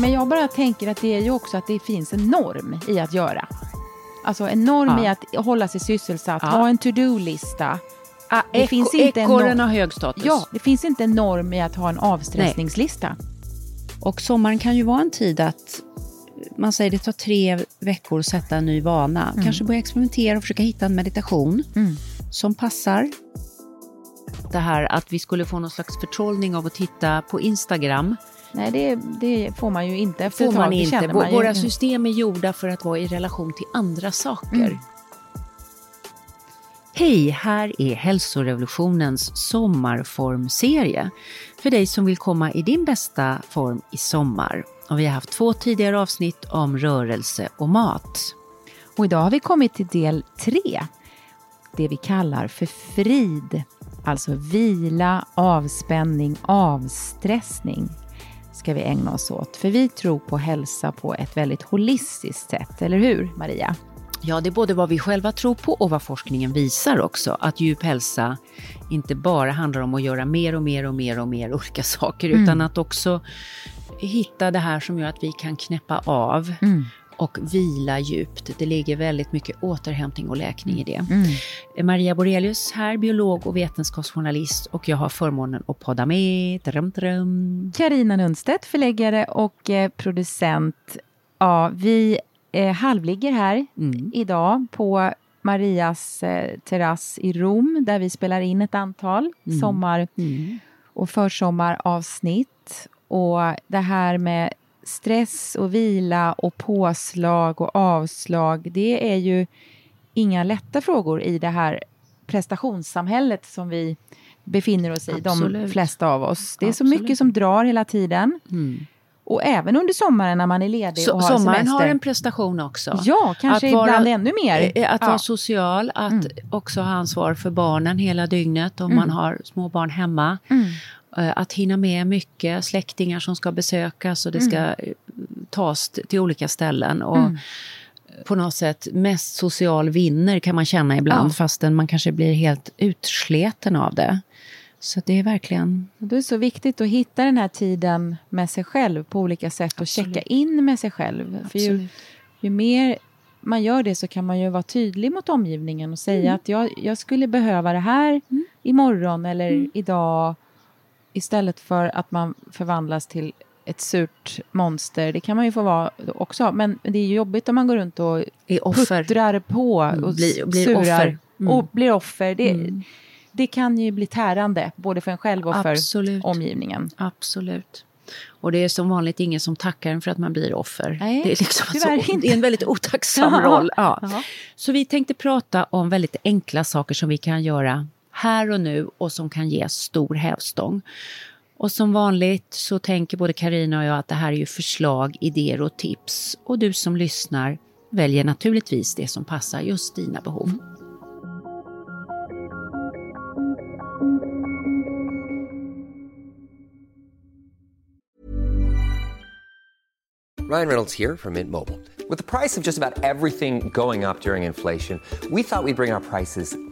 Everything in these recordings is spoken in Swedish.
Men jag bara tänker att det är ju också att det finns en norm i att göra. Alltså en norm Ja. i att hålla sig sysselsatt, Ja. ha en to-do-lista. Ah, Det finns inte en ekorren norm- har hög status. Ja, det finns inte en norm i att ha en avstressningslista. Och sommaren kan ju vara en tid att man säger det tar tre veckor att sätta en ny vana. Kanske börja experimentera och försöka hitta en meditation Mm. som passar. Det här att vi skulle få någon slags förtrollning av att titta på Instagram. Nej, det, det får man ju inte efter får man inte. man ju. Våra system är gjorda för att vara i relation till andra saker. Mm. Hej, här är hälsorevolutionens sommarformserie för dig som vill komma i din bästa form i sommar. Och vi har haft två tidigare avsnitt om rörelse och mat. Och idag har vi kommit till del tre. Det vi kallar för frid. Alltså vila, avspänning, avstressning ska vi ägna oss åt. För vi tror på hälsa på ett väldigt holistiskt sätt, eller hur Maria? Ja, det är både vad vi själva tror på och vad forskningen visar också. Att djup hälsa inte bara handlar om att göra mer och mer och mer och mer olika saker, utan att också hitta det här som gör att vi kan knäppa av och vila djupt. Det ligger väldigt mycket återhämtning och läkning i det. Maria Borelius här, biolog och vetenskapsjournalist och jag har förmånen att podda med. Karina Nunstedt, förläggare och eh, producent. Ja, vi eh, halvligger här idag på Marias eh, terrass i Rom där vi spelar in ett antal sommar och försommaravsnitt. Och det här med stress och vila och påslag och avslag, det är ju inga lätta frågor i det här prestationssamhället som vi befinner oss i, de Absolut. flesta av oss. Det är så Absolut. mycket som drar hela tiden. Och även under sommaren när man är ledig Så, och har sommaren semester. har en prestation också. Ja, kanske Att vara- ibland ännu mer. Eh, Att Ja. vara social, att också ha ansvar för barnen hela dygnet om man har små barn hemma. Eh, Att hinna med mycket, släktingar som ska besökas och det ska eh, tas till olika ställen. Och På något sätt mest social vinner kan man känna ibland Ja. fastän man kanske blir helt utsleten av det. Så det är verkligen... Det är så viktigt att hitta den här tiden med sig själv på olika sätt och Absolut. checka in med sig själv. För ju, Absolut. ju mer man gör det så kan man ju vara tydlig mot omgivningen och säga Mm. att jag, jag skulle behöva det här imorgon eller Mm. idag istället för att man förvandlas till ett surt monster. Det kan man ju få vara också, men det är jobbigt om man går runt och puttrar på och Mm, blir- blir surar offer. Mm. och blir offer. Det, det kan ju bli tärande, både för en själv och för Absolut. omgivningen. Absolut. Och det är som vanligt ingen som tackar en för att man blir offer. Nej, det, är liksom tyvärr så, inte. det är en väldigt otacksam roll. Ja. Så vi tänkte prata om väldigt enkla saker som vi kan göra här och nu och som kan ge stor hävstång. Och som vanligt så tänker både Karina och jag att det här är ju förslag, idéer och tips. Och du som lyssnar väljer naturligtvis det som passar just dina behov. Ryan Reynolds här från Mint Mobile. priset på nästan allt som går upp under inflationen, trodde vi att vi skulle bring våra priser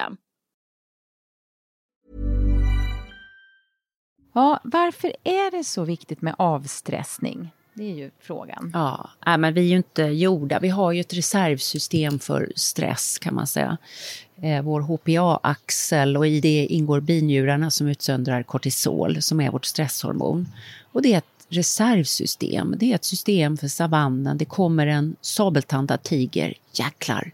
Ja, varför är det så viktigt med avstressning? Det är ju frågan. Ja, nej, men vi är ju inte gjorda. Vi har ju ett reservsystem för stress kan man säga. Eh, vår HPA-axel och i det ingår binjurarna som utsöndrar kortisol som är vårt stresshormon. Och det är ett reservsystem. Det är ett system för savannen. Det kommer en sabeltandad tiger. Jäklar!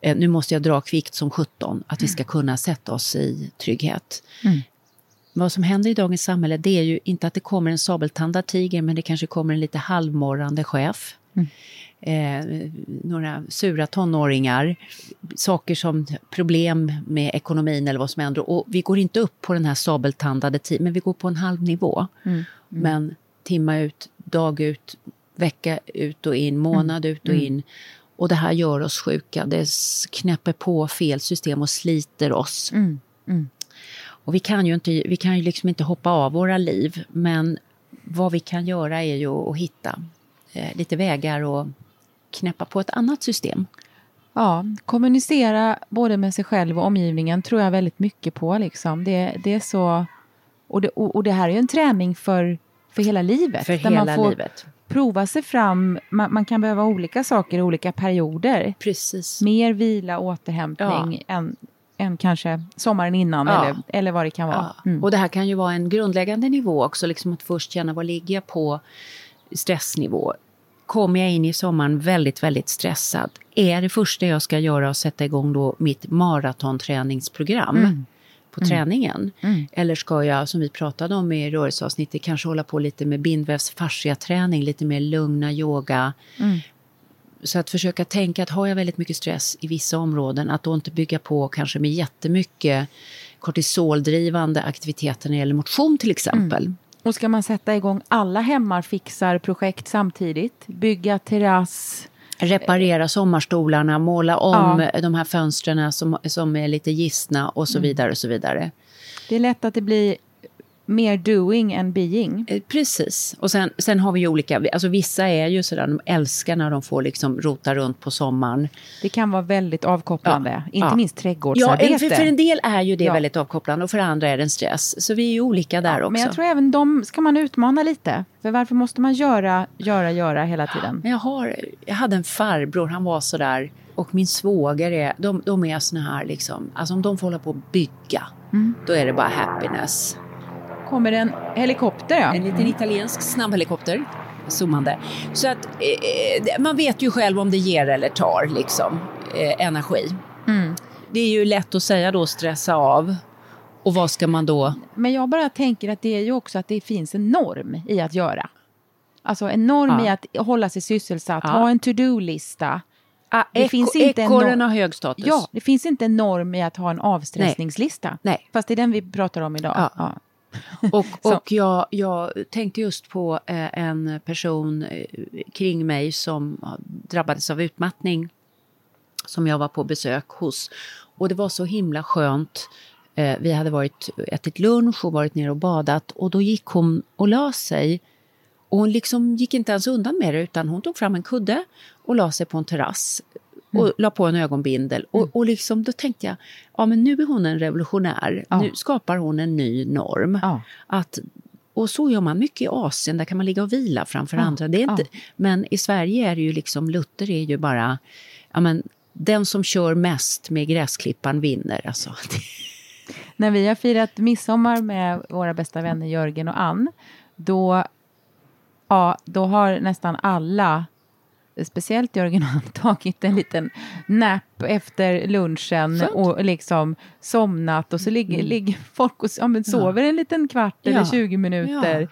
Eh, nu måste jag dra kvickt som 17 att vi ska kunna sätta oss i trygghet. Mm. Vad som händer i dagens samhälle det är ju inte att det kommer en sabeltandad tiger men det kanske kommer en lite halvmorrande chef. Eh, några sura tonåringar, saker som problem med ekonomin eller vad som händer. Och vi går inte upp på den här sabeltandade tiden, men vi går på en halv nivå. Men timma ut, dag ut, vecka ut och in, månad ut och in. Och det här gör oss sjuka. Det knäpper på fel system och sliter oss. Och vi kan ju inte, vi kan ju liksom inte hoppa av våra liv, men vad vi kan göra är ju att hitta eh, lite vägar och knäppa på ett annat system. Ja, kommunicera både med sig själv och omgivningen tror jag väldigt mycket på. Liksom. Det, det är så... Och det, och, och det här är ju en träning för, för hela livet. För där hela man får livet. prova sig fram. Man, man kan behöva olika saker i olika perioder. Precis. Mer vila, återhämtning än, än kanske sommaren innan Ja. eller, eller vad det kan vara. Ja. Mm. Och det här kan ju vara en grundläggande nivå också, liksom att först känna vad ligger jag på stressnivå. Kommer jag in i sommaren väldigt, väldigt stressad, är det första jag ska göra att sätta igång då mitt maratonträningsprogram Mm. på träningen? Eller ska jag, som vi pratade om i rörelseavsnittet, kanske hålla på lite med bindvävsfasciaträning, lite mer lugna yoga. Mm. Så att försöka tänka att har jag väldigt mycket stress i vissa områden, att då inte bygga på kanske med jättemycket kortisoldrivande aktiviteter när det gäller motion till exempel. Och ska man sätta igång alla hemmarfixar-projekt samtidigt? Bygga terrass? Reparera sommarstolarna, måla om de här fönstren som, som är lite gistna och så vidare och så vidare. Det är lätt att det blir mer doing än being. Eh, Precis. Och sen, sen har vi ju olika, alltså vissa är ju sådär, de älskar när de får liksom rota runt på sommaren. Det kan vara väldigt avkopplande. Ja, Inte ja. minst Ja, trädgårdsarbete. för, för en del är ju det Ja. väldigt avkopplande och för andra är det en stress. Så vi är ju olika där också. Men jag tror även de ska man utmana lite. För varför måste man göra, göra, göra hela tiden? Men jag, har, jag hade en farbror, han var sådär, och min svåger är, de, de är såna här liksom, alltså om de får hålla på att bygga, Mm. då är det bara happiness. Kommer en helikopter ja. En liten italiensk snabbhelikopter, zoomande. Så att eh, det- man vet ju själv om det ger eller tar liksom, eh, energi. Mm. Det är ju lätt att säga då stressa av. Och vad ska man då? Men jag bara tänker att det är ju också att det finns en norm i att göra. Alltså en norm Ja. i att hålla sig sysselsatt, Ja. ha en to-do-lista. Ah, Det finns inte en Ekorren no- har hög status. Ja, det finns inte en norm i att ha en avstressningslista. Nej. Fast det är den vi pratar om idag. Ja. Och, och jag, jag tänkte just på eh, en person eh, kring mig som drabbades av utmattning som jag var på besök hos. Och det var så himla skönt. Eh, vi hade varit, ätit lunch och varit nere och badat och då gick hon och la sig. Och hon liksom gick inte ens undan med det utan hon tog fram en kudde och la sig på en terrass och la på en ögonbindel. Och, och liksom, då tänkte jag, ja men nu är hon en revolutionär. Ja. Nu skapar hon en ny norm. Ja. Att, och så gör man mycket i Asien, där kan man ligga och vila framför Ja, andra. Det är inte, Men i Sverige är det ju liksom, Luther är ju bara, ja men den som kör mest med gräsklippan vinner. Alltså. När vi har firat midsommar med våra bästa vänner Jörgen och Ann, då, ja, då har nästan alla, speciellt Jörgen Ann, tagit en liten nap efter lunchen Skönt. och liksom somnat och så ligger, ligger folk och ja, men sover en liten kvart eller Ja. 20 minuter.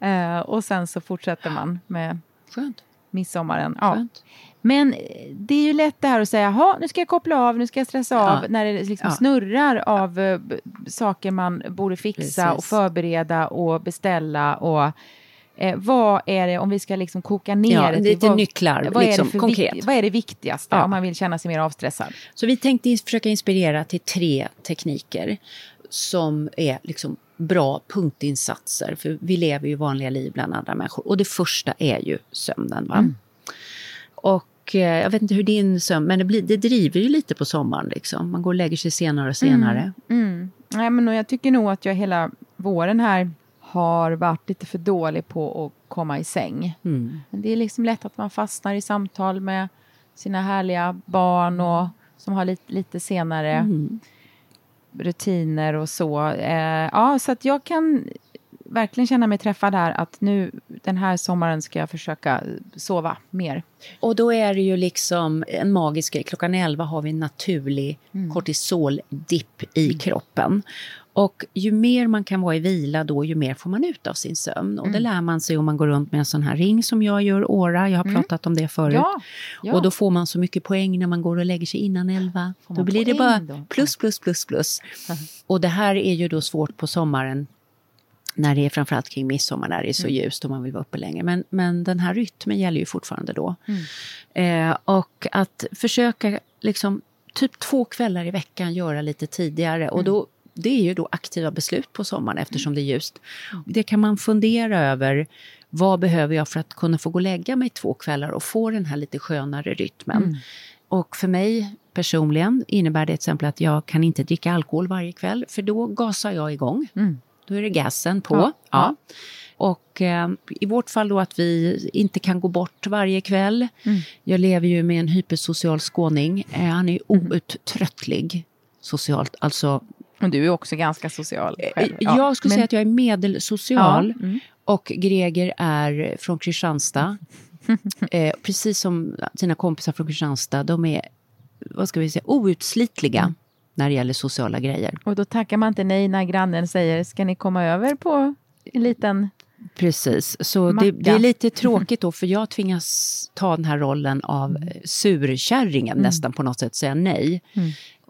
Eh, och sen så fortsätter man med Skönt. midsommaren. Ja. Skönt. Men eh, det är ju lätt det här att säga, "Ha, nu ska jag koppla av, nu ska jag stressa av, Ja. när det liksom Ja. snurrar av eh, saker man borde fixa Precis. och förbereda och beställa. Och, eh, vad är det, om vi ska liksom koka ner Ja, det lite vad, nycklar, vad, liksom, är det för konkret. vad är det viktigaste Ja. om man vill känna sig mer avstressad? Så vi tänkte försöka inspirera till tre tekniker som är liksom bra punktinsatser. För vi lever ju vanliga liv bland andra människor. Och det första är ju sömnen. Va? Mm. Och eh, jag vet inte hur din sömn, men det, blir, det driver ju lite på sommaren. Liksom. Man går och lägger sig senare och senare. Mm. Nej, men jag tycker nog att jag hela våren här har varit lite för dålig på att komma i säng. Mm. Men det är liksom lätt att man fastnar i samtal med sina härliga barn och som har lite, lite senare Mm. rutiner och så. Eh, ja, så att jag kan verkligen känna mig träffad här att nu den här sommaren ska jag försöka sova mer. Och då är det ju liksom en magisk grej. Klockan 11 har vi en naturlig kortisoldipp i kroppen. Och ju mer man kan vara i vila då, ju mer får man ut av sin sömn. Och det lär man sig om man går runt med en sån här ring som jag gör, Åra. Jag har pratat om det förut. Ja, ja. Och då får man så mycket poäng när man går och lägger sig innan 11. Får Då blir det bara då? plus, plus, plus, plus. Och det här är ju då svårt på sommaren när det är framförallt kring midsommar när det är så ljust och man vill vara uppe länge. Men, men den här rytmen gäller ju fortfarande då. Eh, och att försöka liksom typ två kvällar i veckan göra lite tidigare. Och då, det är ju då aktiva beslut på sommaren eftersom det är ljust. Det kan man fundera över. Vad behöver jag för att kunna få gå och lägga mig två kvällar och få den här lite skönare rytmen? Och för mig personligen innebär det till exempel att jag kan inte dricka alkohol varje kväll för då gasar jag igång. Då är det gasen på. Ja, Ja. Och eh, i vårt fall då att vi inte kan gå bort varje kväll. Jag lever ju med en hypersocial skåning. Eh, han är outtröttlig socialt. Alltså, Och du är också ganska social själv. eh, jag skulle men- säga att jag är medelsocial. Ja, mm. Och Greger är från Kristianstad. eh, precis som sina kompisar från Kristianstad. De är, vad ska vi säga, outslitliga Mm. när det gäller sociala grejer. Och då tackar man inte nej när grannen säger ska ni komma över på en liten... Precis, så det, det är lite tråkigt då för jag tvingas ta den här rollen av Mm. surkärringen nästan på något sätt, säga nej.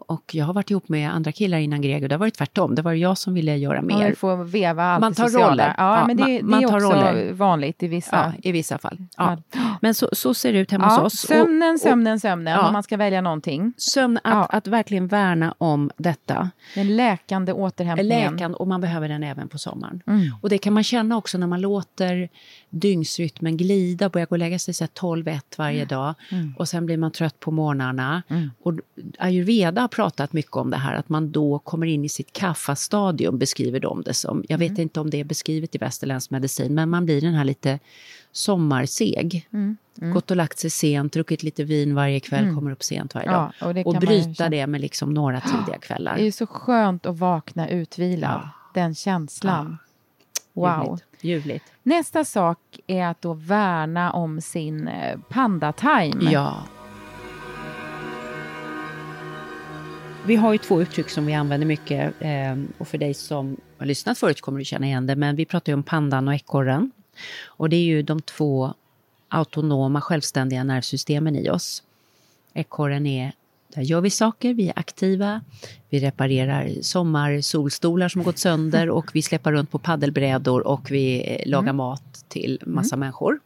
Och jag har varit ihop med andra killar innan Greg och det har varit tvärtom. Det var jag som ville göra Man mer. får veva allt Man tar sociala. roller. Ja, Ja, men det, man- det man är tar också roller. vanligt i vissa... Ja, i vissa fall. Ja. Men så, så ser det ut hemma hos oss. Och- sömnen, och sömnen, sömnen. Om man ska välja någonting. sömn, att, att verkligen värna om detta. Den läkande återhämtningen. Läkan, och man behöver den även på sommaren. Mm. Och det kan man känna också när man låter dygnsrytmen glida, börja gå och lägga sig så här 12-1 varje dag och sen blir man trött på morgnarna. Och ayurveda pratat mycket om det här, att man då kommer in i sitt kaffastadium, beskriver de det som. Jag vet inte om det är beskrivet i västerländsk medicin, men man blir den här lite sommarseg. Gått och lagt sig sent, druckit lite vin varje kväll, kommer upp sent varje dag. Ja, och det och bryta det med liksom några tidiga kvällar. Det är så skönt att vakna utvilad. Den känslan. Wow. Ljuvligt. Ljuvligt. Nästa sak är att då värna om sin eh, panda-time. Ja. Vi har ju två uttryck som vi använder mycket eh, och för dig som har lyssnat förut kommer du känna igen det, men vi pratar ju om pandan och ekorren. Och det är ju de två autonoma självständiga nervsystemen i oss. Ekorren är, där gör vi saker, vi är aktiva, vi reparerar sommarsolstolar som har gått sönder och vi släpper runt på paddelbrädor och vi eh, lagar mat till massa människor.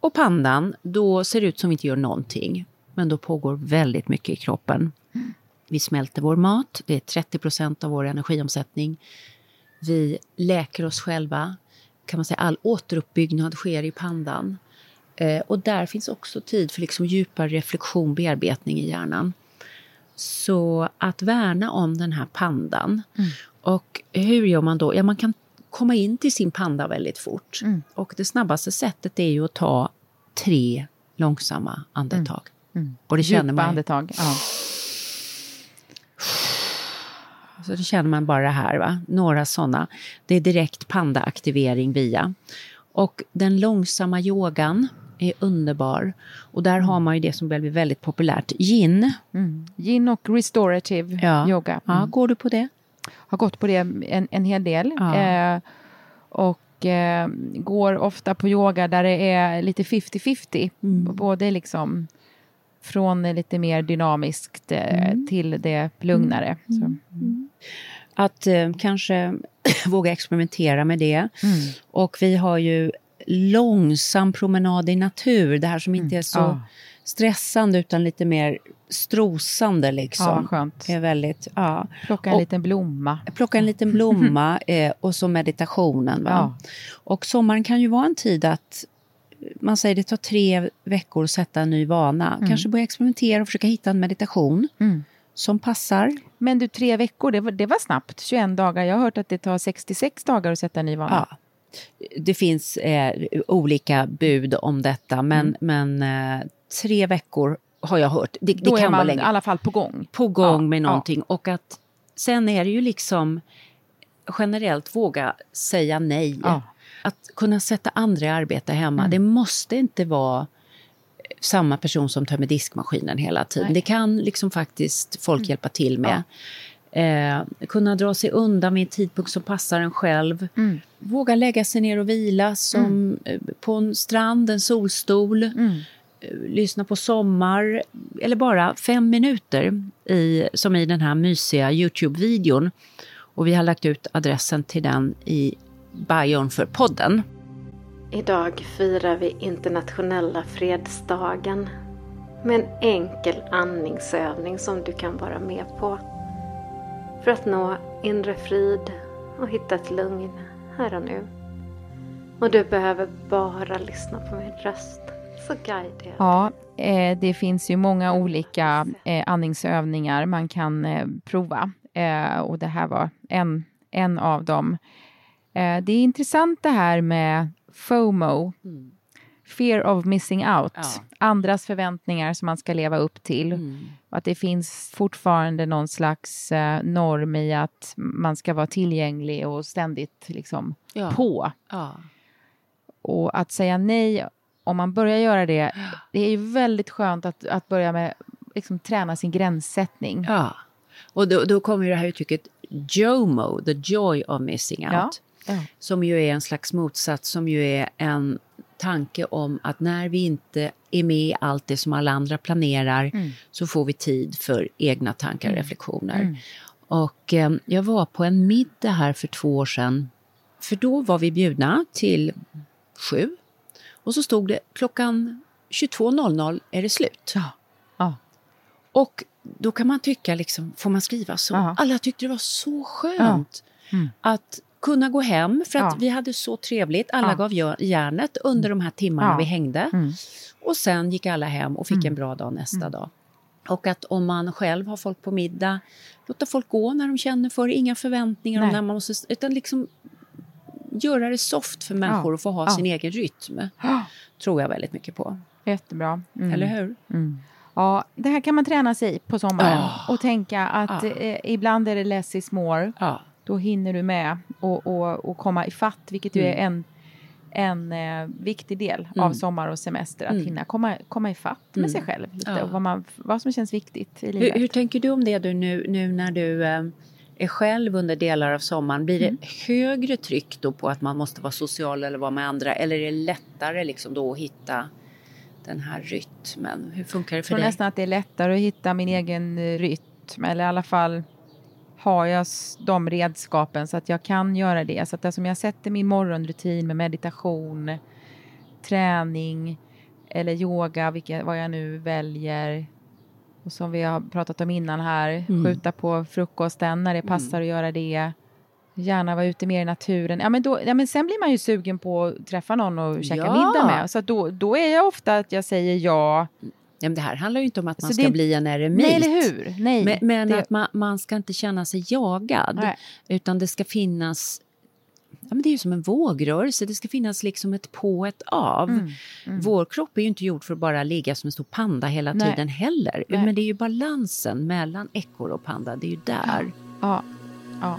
Och pandan, då ser det ut som vi inte gör någonting. Men då pågår väldigt mycket i kroppen. Vi smälter vår mat, det är 30 procent av vår energiomsättning. Vi läker oss själva. Kan man säga all återuppbyggnad sker i pandan. Eh, och där finns också tid för liksom djupare reflektion, bearbetning i hjärnan. Så att värna om den här pandan. Och hur gör man då? Ja, man kan komma in till sin panda väldigt fort. Och det snabbaste sättet är ju att ta tre långsamma andetag. Och det känner Djupa man, andetag. Ja. Så det känner man bara här, va? några sådana. Det är direkt pandaaktivering via. Och den långsamma yogan är underbar. Och där har man ju det som blir väldigt populärt, yin. Yin och restorative Ja. yoga. Ja, Mm. går du på det? Har gått på det en, en hel del. Ja. Eh, och eh, går ofta på yoga där det är lite 50-50. Mm. Både liksom från lite mer dynamiskt eh, Mm. till det lugnare. Så. Att eh, kanske våga experimentera med det. Mm. Och vi har ju långsam promenad i natur, det här som inte är så Ja. stressande utan lite mer strosande liksom. Ja, skönt. Det är väldigt, ja. Plocka en Och- liten blomma. Plocka en liten blomma eh, och så meditationen. Va? Ja. Och sommaren kan ju vara en tid att man säger det tar tre veckor att sätta en ny vana. Kanske börja experimentera och försöka hitta en meditation Mm. som passar. Men du, tre veckor, det var, det var snabbt. 21 dagar. Jag har hört att det tar 66 dagar att sätta en ny vana. Ja. det finns eh, olika bud om detta, men, men eh, tre veckor har jag hört. Det, det Då kan är vara man länge. i alla fall på gång. På gång Ja, med ja. någonting. Och att sen är det ju liksom generellt våga säga nej. Ja. Att kunna sätta andra i arbete hemma. Det måste inte vara samma person som tömmer diskmaskinen hela tiden. Nej. Det kan liksom faktiskt folk hjälpa till med. Eh, kunna dra sig undan vid en tidpunkt som passar en själv. Våga lägga sig ner och vila som eh, på en strand, en solstol. Eh, Lyssna på sommar. Eller bara fem minuter i, som i den här mysiga Youtube-videon. Och vi har lagt ut adressen till den i bion för podden. Idag firar vi internationella fredsdagen med en enkel andningsövning som du kan vara med på. För att nå inre frid och hitta ett lugn här och nu. Och du behöver bara lyssna på min röst så guidar jag Ja, eh, det finns ju många olika eh, andningsövningar man kan eh, prova. Och det här var en, en av dem. Eh, det är intressant det här med FOMO. Fear of missing out. Ja. Andras förväntningar som man ska leva upp till. Och att det finns fortfarande någon slags eh, norm i att man ska vara tillgänglig och ständigt liksom Ja. på. Ja. Och att säga nej, om man börjar göra det, det är ju väldigt skönt att, att börja med liksom, träna sin gränssättning. Ja. Och då, då kommer ju det här uttrycket JOMO, the joy of missing out. Ja. Ja. Som ju är en slags motsats, som ju är en tanke om att när vi inte är med i allt det som alla andra planerar så får vi tid för egna tankar och reflektioner. Och eh, jag var på en middag här för två år sedan. För då var vi bjudna till sju. Och så stod det klockan 22.00 är det slut. Ja. Ja. Och då kan man tycka, liksom, får man skriva så? Ja. Alla tyckte det var så skönt att kunna gå hem för att Ja. vi hade så trevligt. Alla Ja. gav järnet under de här timmarna Ja. vi hängde. Och sen gick alla hem och fick en bra dag nästa dag. Och att om man själv har folk på middag, låta folk gå när de känner för det. Inga förväntningar om när man måste... Utan liksom göra det soft för människor Ja. att få ha Ja. sin egen rytm. Tror jag väldigt mycket på. Jättebra. Mm. Eller hur? Ja, det här kan man träna sig på sommaren. Ja. Och tänka att Ja. eh, ibland är det less is more. Då hinner du med och, och, och komma i fatt, vilket ju Mm. är en, en eh, viktig del av sommar och semester. Att hinna komma, komma i fatt med sig själv lite Mm. Ja. och vad, man, vad som känns viktigt i livet. Hur, hur tänker du om det du nu, nu när du eh, är själv under delar av sommaren? Blir det högre tryck då på att man måste vara social eller vara med andra? Eller är det lättare liksom då att hitta den här rytmen? Hur funkar det Jag för tror dig? nästan att det är lättare att hitta min egen eh, rytm. Eller i alla fall har jag de redskapen så att jag kan göra det. Så att som jag sätter min morgonrutin med meditation, träning eller yoga, vilket, vad jag nu väljer. Och som vi har pratat om innan här, skjuta på frukosten när det passar att göra det. Gärna vara ute mer i naturen. Ja, men då, ja, men sen blir man ju sugen på att träffa någon och käka Ja. middag med. Så då, då är jag ofta att jag säger ja. Ja, men det här handlar ju inte om att man Så ska det- bli en eremit. Nej, eller hur? Nej, Men, men det- att man, man ska inte känna sig jagad. Nej. Utan det ska finnas... Ja, men det är ju som en vågrörelse. Det ska finnas liksom ett på ett av. Mm, Vår kropp är ju inte gjord för att bara ligga som en stor panda hela Nej. tiden heller. Nej. Men det är ju balansen mellan ekorre och panda. Det är ju där. Ja, ja.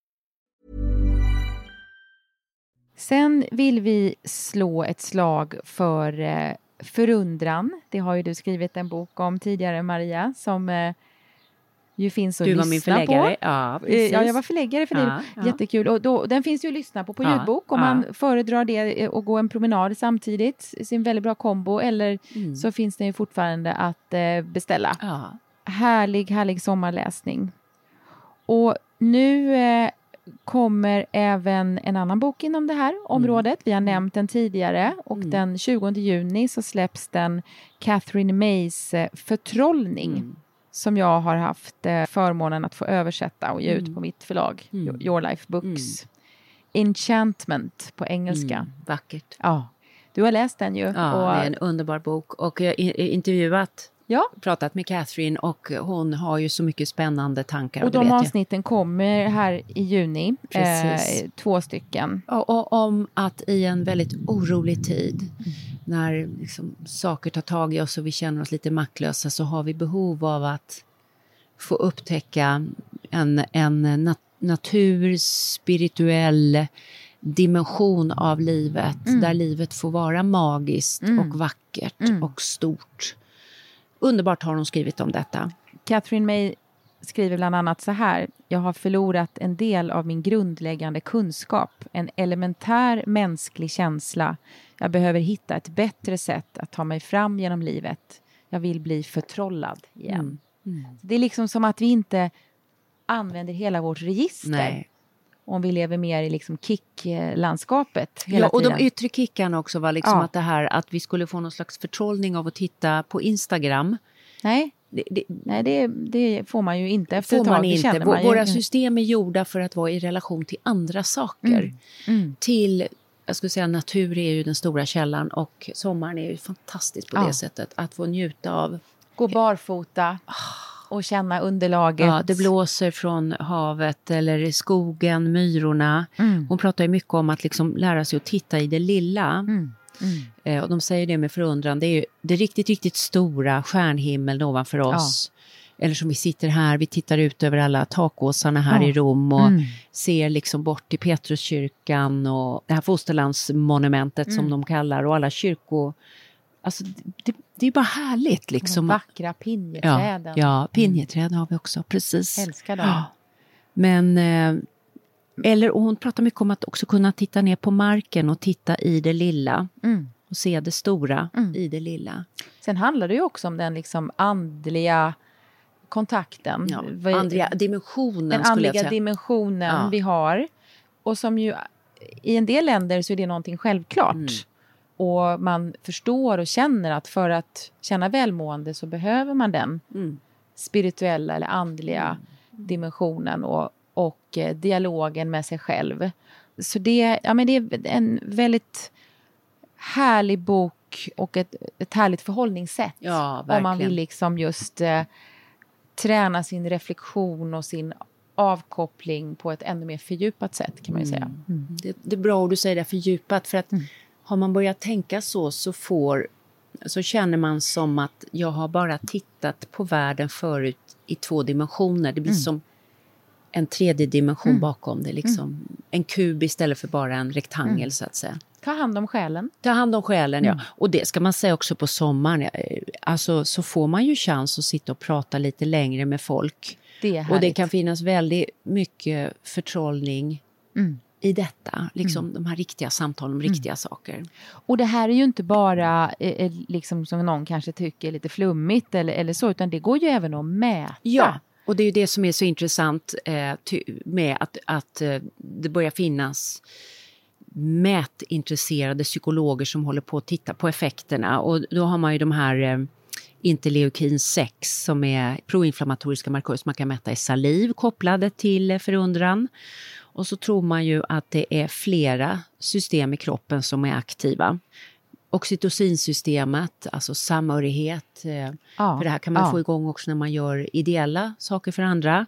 Sen vill vi slå ett slag för eh, förundran. Det har ju du skrivit en bok om tidigare, Maria, som eh, ju finns att Du lyssna var min förläggare. på. Ja, Eh, precis. Ja, jag var förläggare för. Ja, ja. Jättekul. Och då, den finns ju att lyssna på på Ja, ljudbok om ja. man föredrar det eh, och gå en promenad samtidigt. Det är en väldigt bra kombo. Eller Mm. så finns den ju fortfarande att eh, beställa. Ja. Härlig, härlig sommarläsning. Och nu eh, kommer även en annan bok inom det här området. Vi har nämnt den tidigare och Mm. den 20 juni så släpps den Catherine Mays eh, Förtrollning Mm. som jag har haft eh, förmånen att få översätta och ge ut Mm. på mitt förlag, Mm. Your- Life Books. Enchantment på engelska. Mm, vackert. Ja. Du har läst den ju. Ja, och, det är en underbar bok. Och jag har intervjuat, ja, pratat med Catherine och hon har ju så mycket spännande tankar. och det de vet jag. avsnitten kommer här i juni. Eh, två stycken. Och, och om att i en väldigt orolig tid, när liksom saker tar tag i oss och vi känner oss lite maktlösa, så har vi behov av att få upptäcka en, en nat natur, spirituell dimension av livet, där livet får vara magiskt och vackert och stort. Underbart har hon skrivit om detta. Catherine May skriver bland annat så här. Jag har förlorat en del av min grundläggande kunskap, en elementär mänsklig känsla. Jag behöver hitta ett bättre sätt att ta mig fram genom livet. Jag vill bli förtrollad igen. Det är liksom som att vi inte använder hela vårt register Nej. Om vi lever mer i liksom kick-landskapet hela Ja, och tiden. de yttre kickarna också var liksom Ja. att det här att vi skulle få någon slags förtrollning av att titta på Instagram. Nej, Det, det nej det, det får man ju inte efter får ett tag. man inte. man ju. Våra system är gjorda för att vara i relation till andra saker. Mm. Till, jag skulle säga natur är ju den stora källan och sommaren är ju fantastiskt på Ja. det sättet. Att få njuta av, Gå barfota och känna underlaget. ja, det blåser från havet eller skogen, myrorna. Mm. Hon pratar ju mycket om att liksom lära sig att titta i det lilla. Mm. Mm. Eh, och de säger det med förundran, det är ju det riktigt, riktigt stora stjärnhimmeln ovanför oss. Eller som vi sitter här, vi tittar ut över alla takåsarna här Ja. i Rom och Mm. ser liksom bort till Petruskyrkan och det här fosterlandsmonumentet Mm. som de kallar och alla kyrko... Alltså det, det är bara härligt De liksom. vackra ja, pinjeträden. ja, pinjeträd har vi också, precis. Älskar dem. Ja. Men, eh, eller och hon pratar mycket om att också kunna titta ner på marken och titta i det lilla Mm. och se det stora Mm. i det lilla. Sen handlar det ju också om den liksom andliga kontakten. Ja, andliga dimensionen den andliga dimensionen Ja. vi har. Och som ju i en del länder så är det någonting självklart. Mm. Och man förstår och känner att för att känna välmående så behöver man den Mm. spirituella eller andliga dimensionen och, och eh, dialogen med sig själv. Så det, ja, men det är en väldigt härlig bok och ett, ett härligt förhållningssätt. Ja, om man vill liksom just eh, träna sin reflektion och sin avkoppling på ett ännu mer fördjupat sätt kan man ju säga. Det, det är bra att du säger det fördjupat för att Mm. Har man börjat tänka så så får så känner man som att jag har bara tittat på världen förut i två dimensioner. Det blir Mm. som en tredje dimension bakom det. Liksom. En kub istället för bara en rektangel Mm. så att säga. Ta hand om själen. Ta hand om själen, Mm. ja. Och det ska man säga också på sommaren. Alltså, så får man ju chans att sitta och prata lite längre med folk. Det. Och det kan finnas väldigt mycket förtrollning Mm. I detta. Liksom de här riktiga samtalen om riktiga saker. Och det här är ju inte bara eh, eh, liksom som någon kanske tycker lite flummigt eller, eller så, utan det går ju även att mäta. Ja, och det är ju det som är så intressant eh, med att, att eh, det börjar finnas mätintresserade psykologer som håller på att titta på effekterna. Och då har man ju de här eh, interleukin 6 som är proinflammatoriska markörer som man kan mäta i saliv kopplade till förundran. Och så tror man ju att det är flera system i kroppen som är aktiva. oxytocinsystemet, alltså samhörighet. eh, Ja, För det här kan man ja. få igång också när man gör ideella saker för andra.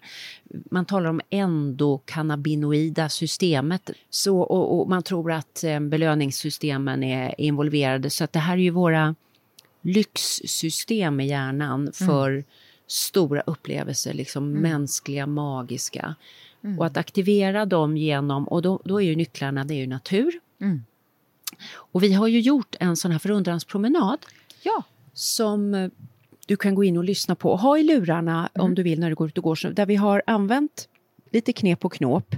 Man talar om endokannabinoida systemet. Så, och, och man tror att eh, belöningssystemen är involverade. Så att det här är ju våra lyxsystem i hjärnan för stora upplevelser, liksom mänskliga, magiska. Och att aktivera dem genom, och då, då är ju nycklarna, det är ju natur. Mm. Och vi har ju gjort en sån här förundranspromenad Ja. som eh, du kan gå in och lyssna på och ha i lurarna om du vill när du går ut och går. Där vi har använt lite knep och knåp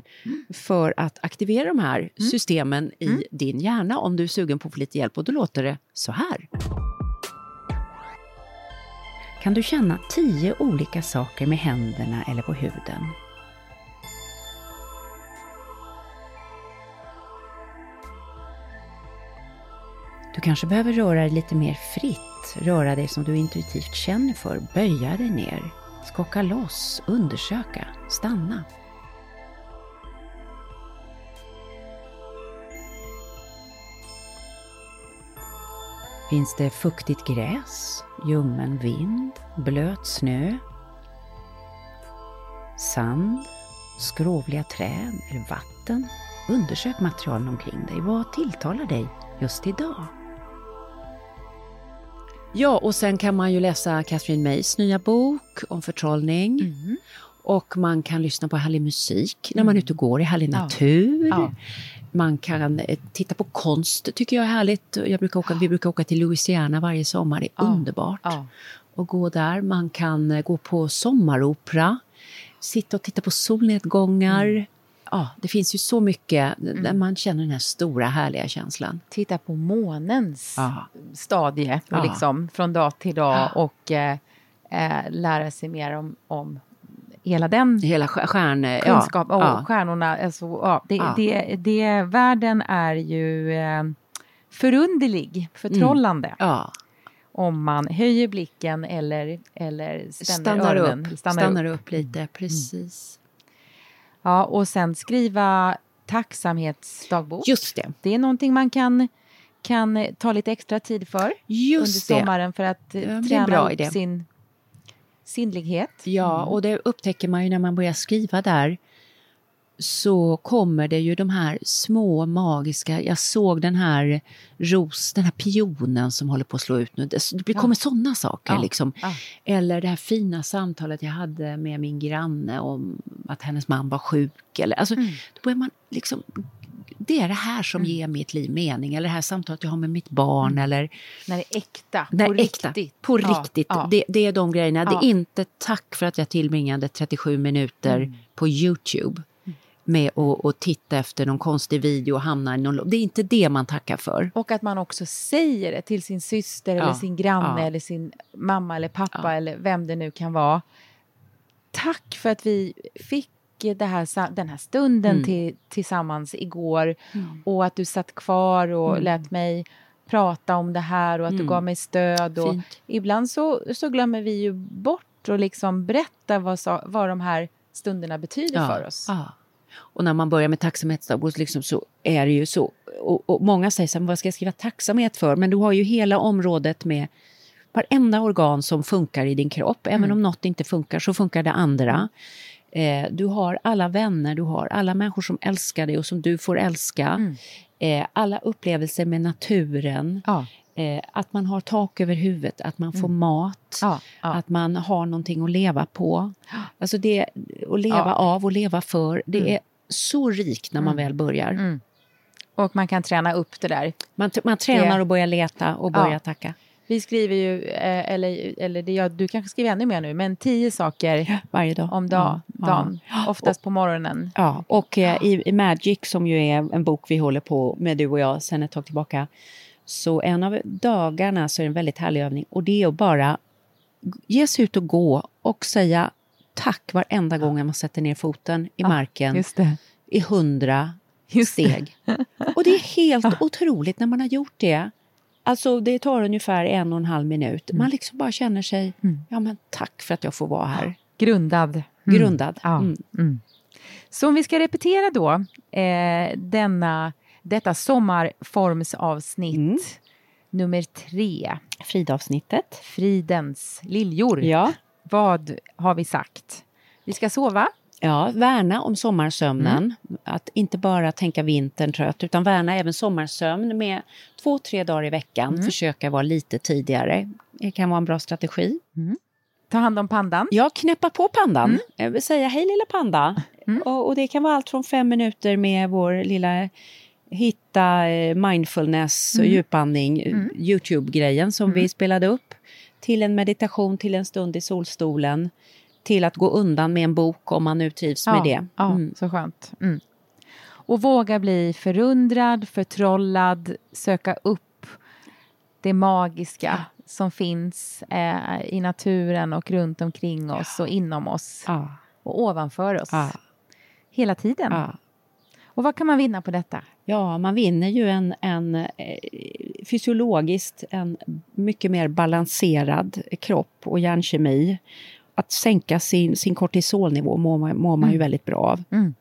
för att aktivera de här systemen i din hjärna om du är sugen på att få lite hjälp. Och då låter det så här. Kan du känna tio olika saker med händerna eller på huden? Du kanske behöver röra dig lite mer fritt, röra dig som du intuitivt känner för, böja dig ner, skaka loss, undersöka, stanna. Finns det fuktigt gräs, ljummen vind, blöt snö, sand, skrovliga träd eller vatten? Undersök materialen omkring dig. Vad tilltalar dig just idag? Ja, och sen kan man ju läsa Catherine Mays nya bok om förtrollning. Mm. Och man kan lyssna på härlig musik när man är ute och går i härlig natur. Ja. Man kan eh, titta på konst, tycker jag är härligt. Jag brukar åka, vi brukar åka till Louisiana varje sommar, det är Ja. underbart. Ja. Och gå där. Man kan eh, gå på sommaropera, sitta och titta på solnedgångar. Mm. Ja, det finns ju så mycket där man känner den här stora härliga känslan. Titta på månens Ja. stadie Ja. liksom, från dag till dag Ja. och eh, eh, lära sig mer om, om hela den Hela stjär- stjärn... kunskap och ja. stjärnorna. Alltså, ja, det, Ja. Det, det, världen är ju eh, förunderlig, förtrollande Ja, om man höjer blicken eller, eller stannar öronen. upp, Stannar stannar upp. upp lite, precis. Ja, och sen skriva tacksamhetsdagbok. Just det. Det är någonting man kan, kan ta lite extra tid för Just under det. sommaren för att eh, det träna bra upp idé. sin sinnlighet. Ja, och det upptäcker man ju när man börjar skriva där. Så kommer det ju de här små magiska, jag såg den här ros, den här pionen som håller på att slå ut nu. Det, kommer sådana saker Ja, liksom. ja. Eller det här fina samtalet jag hade med min granne om att hennes man var sjuk. Eller, alltså, Mm. Då börjar man liksom, det är det här som ger mitt liv mening. Eller det här samtalet jag har med mitt barn. Eller När det är äkta, Nej, på äkta. riktigt. På Ja, riktigt. ja. Det, det är de grejerna. Det Ja. är inte tack för att jag tillbringade 37 minuter Mm. på Youtube med att titta efter någon konstig video och hamna i någon... Det är inte det man tackar för. Och att man också säger det till sin syster Ja, eller sin granne ja. eller sin mamma eller pappa Ja. eller vem det nu kan vara. Tack för att vi fick här, den här stunden Mm. till, tillsammans igår och att du satt kvar och Mm. lät mig prata om det här och att du Mm. gav mig stöd. Och Fint. ibland så, så glömmer vi ju bort att liksom berätta vad, vad de här stunderna betyder för oss. Ja. Och när man börjar med tacksamhetsdagbok liksom så är det ju så. Och, och många säger så här, "Men vad ska jag skriva tacksamhet för? Men du har ju hela området med varenda organ som funkar i din kropp. Även om något inte funkar så funkar det andra. Eh, du har alla vänner, du har alla människor som älskar dig och som du får älska. Eh, alla upplevelser med naturen. Ja. Eh, att man har tak över huvudet, att man får mat. Ja, ja. Att man har någonting att leva på. Alltså det, att leva Ja. av och leva för. Det är så rikt när man väl börjar. Mm. Och man kan träna upp det där. Man, man tränar och börjar leta och börjar Ja. tacka. Vi skriver ju, eh, eller, eller det, ja, du kanske skriver ännu mer nu, men tio saker Varje dag. om dag, Ja. dagen. Ja. Oftast på morgonen. Ja, och eh, i, i Magic som ju är en bok vi håller på med du och jag sen ett tag tillbaka. Så en av dagarna så är det en väldigt härlig övning och det är att bara ge sig ut och gå och säga tack varenda gång man sätter ner foten i marken i hundra steg. Och det är helt otroligt när man har gjort det. Alltså det tar ungefär en och en halv minut. Man liksom bara känner sig, ja men tack för att jag får vara här. Grundad. Grundad. Ja. Mm. Mm. Så om vi ska repetera då eh, denna, detta sommarformsavsnitt Mm. nummer tre. Fridavsnittet. Fridens liljor. Ja. Vad har vi sagt? Vi ska sova. Ja, värna om sommarsömnen. Att inte bara tänka vintern trött, utan värna även sommarsömn med två, tre dagar i veckan. Försöka vara lite tidigare. Det kan vara en bra strategi. Ta hand om pandan. Ja, knäppa på pandan. Jag vill säga hej lilla panda. Och, och det kan vara allt från fem minuter med vår lilla hitta eh, mindfulness och djupandning, eh, Youtube-grejen som vi spelade upp, till en meditation, till en stund i solstolen, till att gå undan med en bok om man nu trivs med det. Ja, Mm. så skönt. Mm. Och våga bli förundrad, förtrollad, söka upp det magiska som finns eh, i naturen och runt omkring oss och inom oss Ja. och ovanför oss. Ja. Hela tiden. Och vad kan man vinna på detta? Ja, man vinner ju en, en eh, fysiologiskt en mycket mer balanserad kropp och hjärnkemi. Att sänka sin, sin kortisolnivå mår man, mår man ju väldigt bra av. Mm.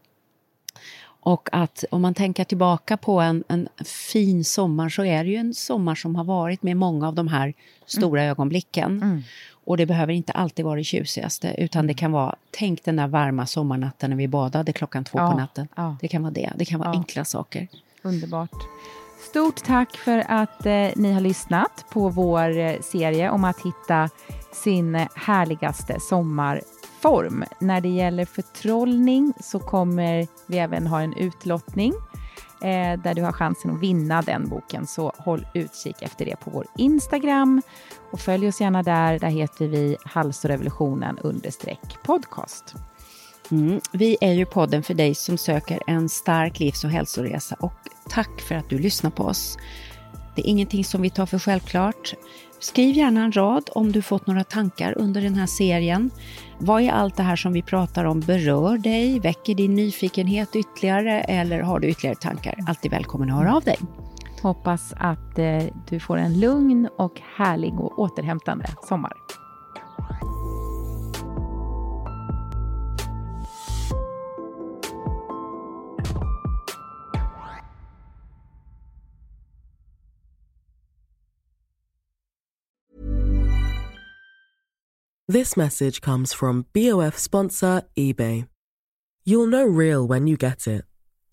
Och att om man tänker tillbaka på en, en fin sommar så är det ju en sommar som har varit med många av de här stora ögonblicken. Mm. Och det behöver inte alltid vara det tjusigaste utan det kan vara, tänk den där varma sommarnatten när vi badade klockan två Ja, på natten. ja. Det kan vara det, det kan vara Ja. enkla saker. Underbart. Stort tack för att eh, ni har lyssnat på vår eh, serie om att hitta sin härligaste sommarform. När det gäller förtrollning så kommer vi även ha en utlottning eh, där du har chansen att vinna den boken. Så håll utkik efter det på vår Instagram och följ oss gärna där. Där heter vi halsorevolutionen understreck podcast. Mm. Vi är ju podden för dig som söker en stark livs och hälsoresa och tack för att du lyssnar på oss. Det är ingenting som vi tar för självklart. Skriv gärna en rad om du fått några tankar under den här serien. Vad är allt det här som vi pratar om berör dig? Väcker din nyfikenhet ytterligare eller har du ytterligare tankar? Alltid välkommen att höra av dig. Hoppas att eh, du får en lugn och härlig och återhämtande sommar. This message comes from BOF sponsor eBay. You'll know real when you get it.